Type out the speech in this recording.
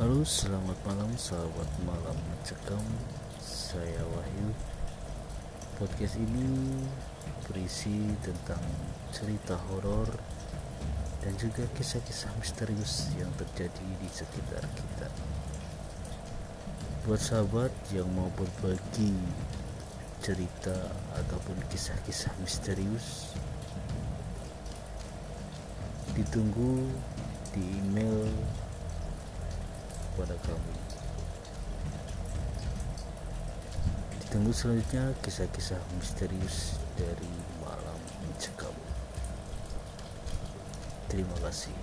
Halo, selamat malam sahabat malam mencekam. Saya Wahyu. Podcast ini berisi tentang cerita horor dan juga kisah-kisah misterius yang terjadi di sekitar kita. Buat sahabat yang mau berbagi cerita ataupun kisah-kisah misterius, ditunggu di email kepada kami. Ditunggu selanjutnya kisah-kisah misterius dari malam mencekam. Terima kasih.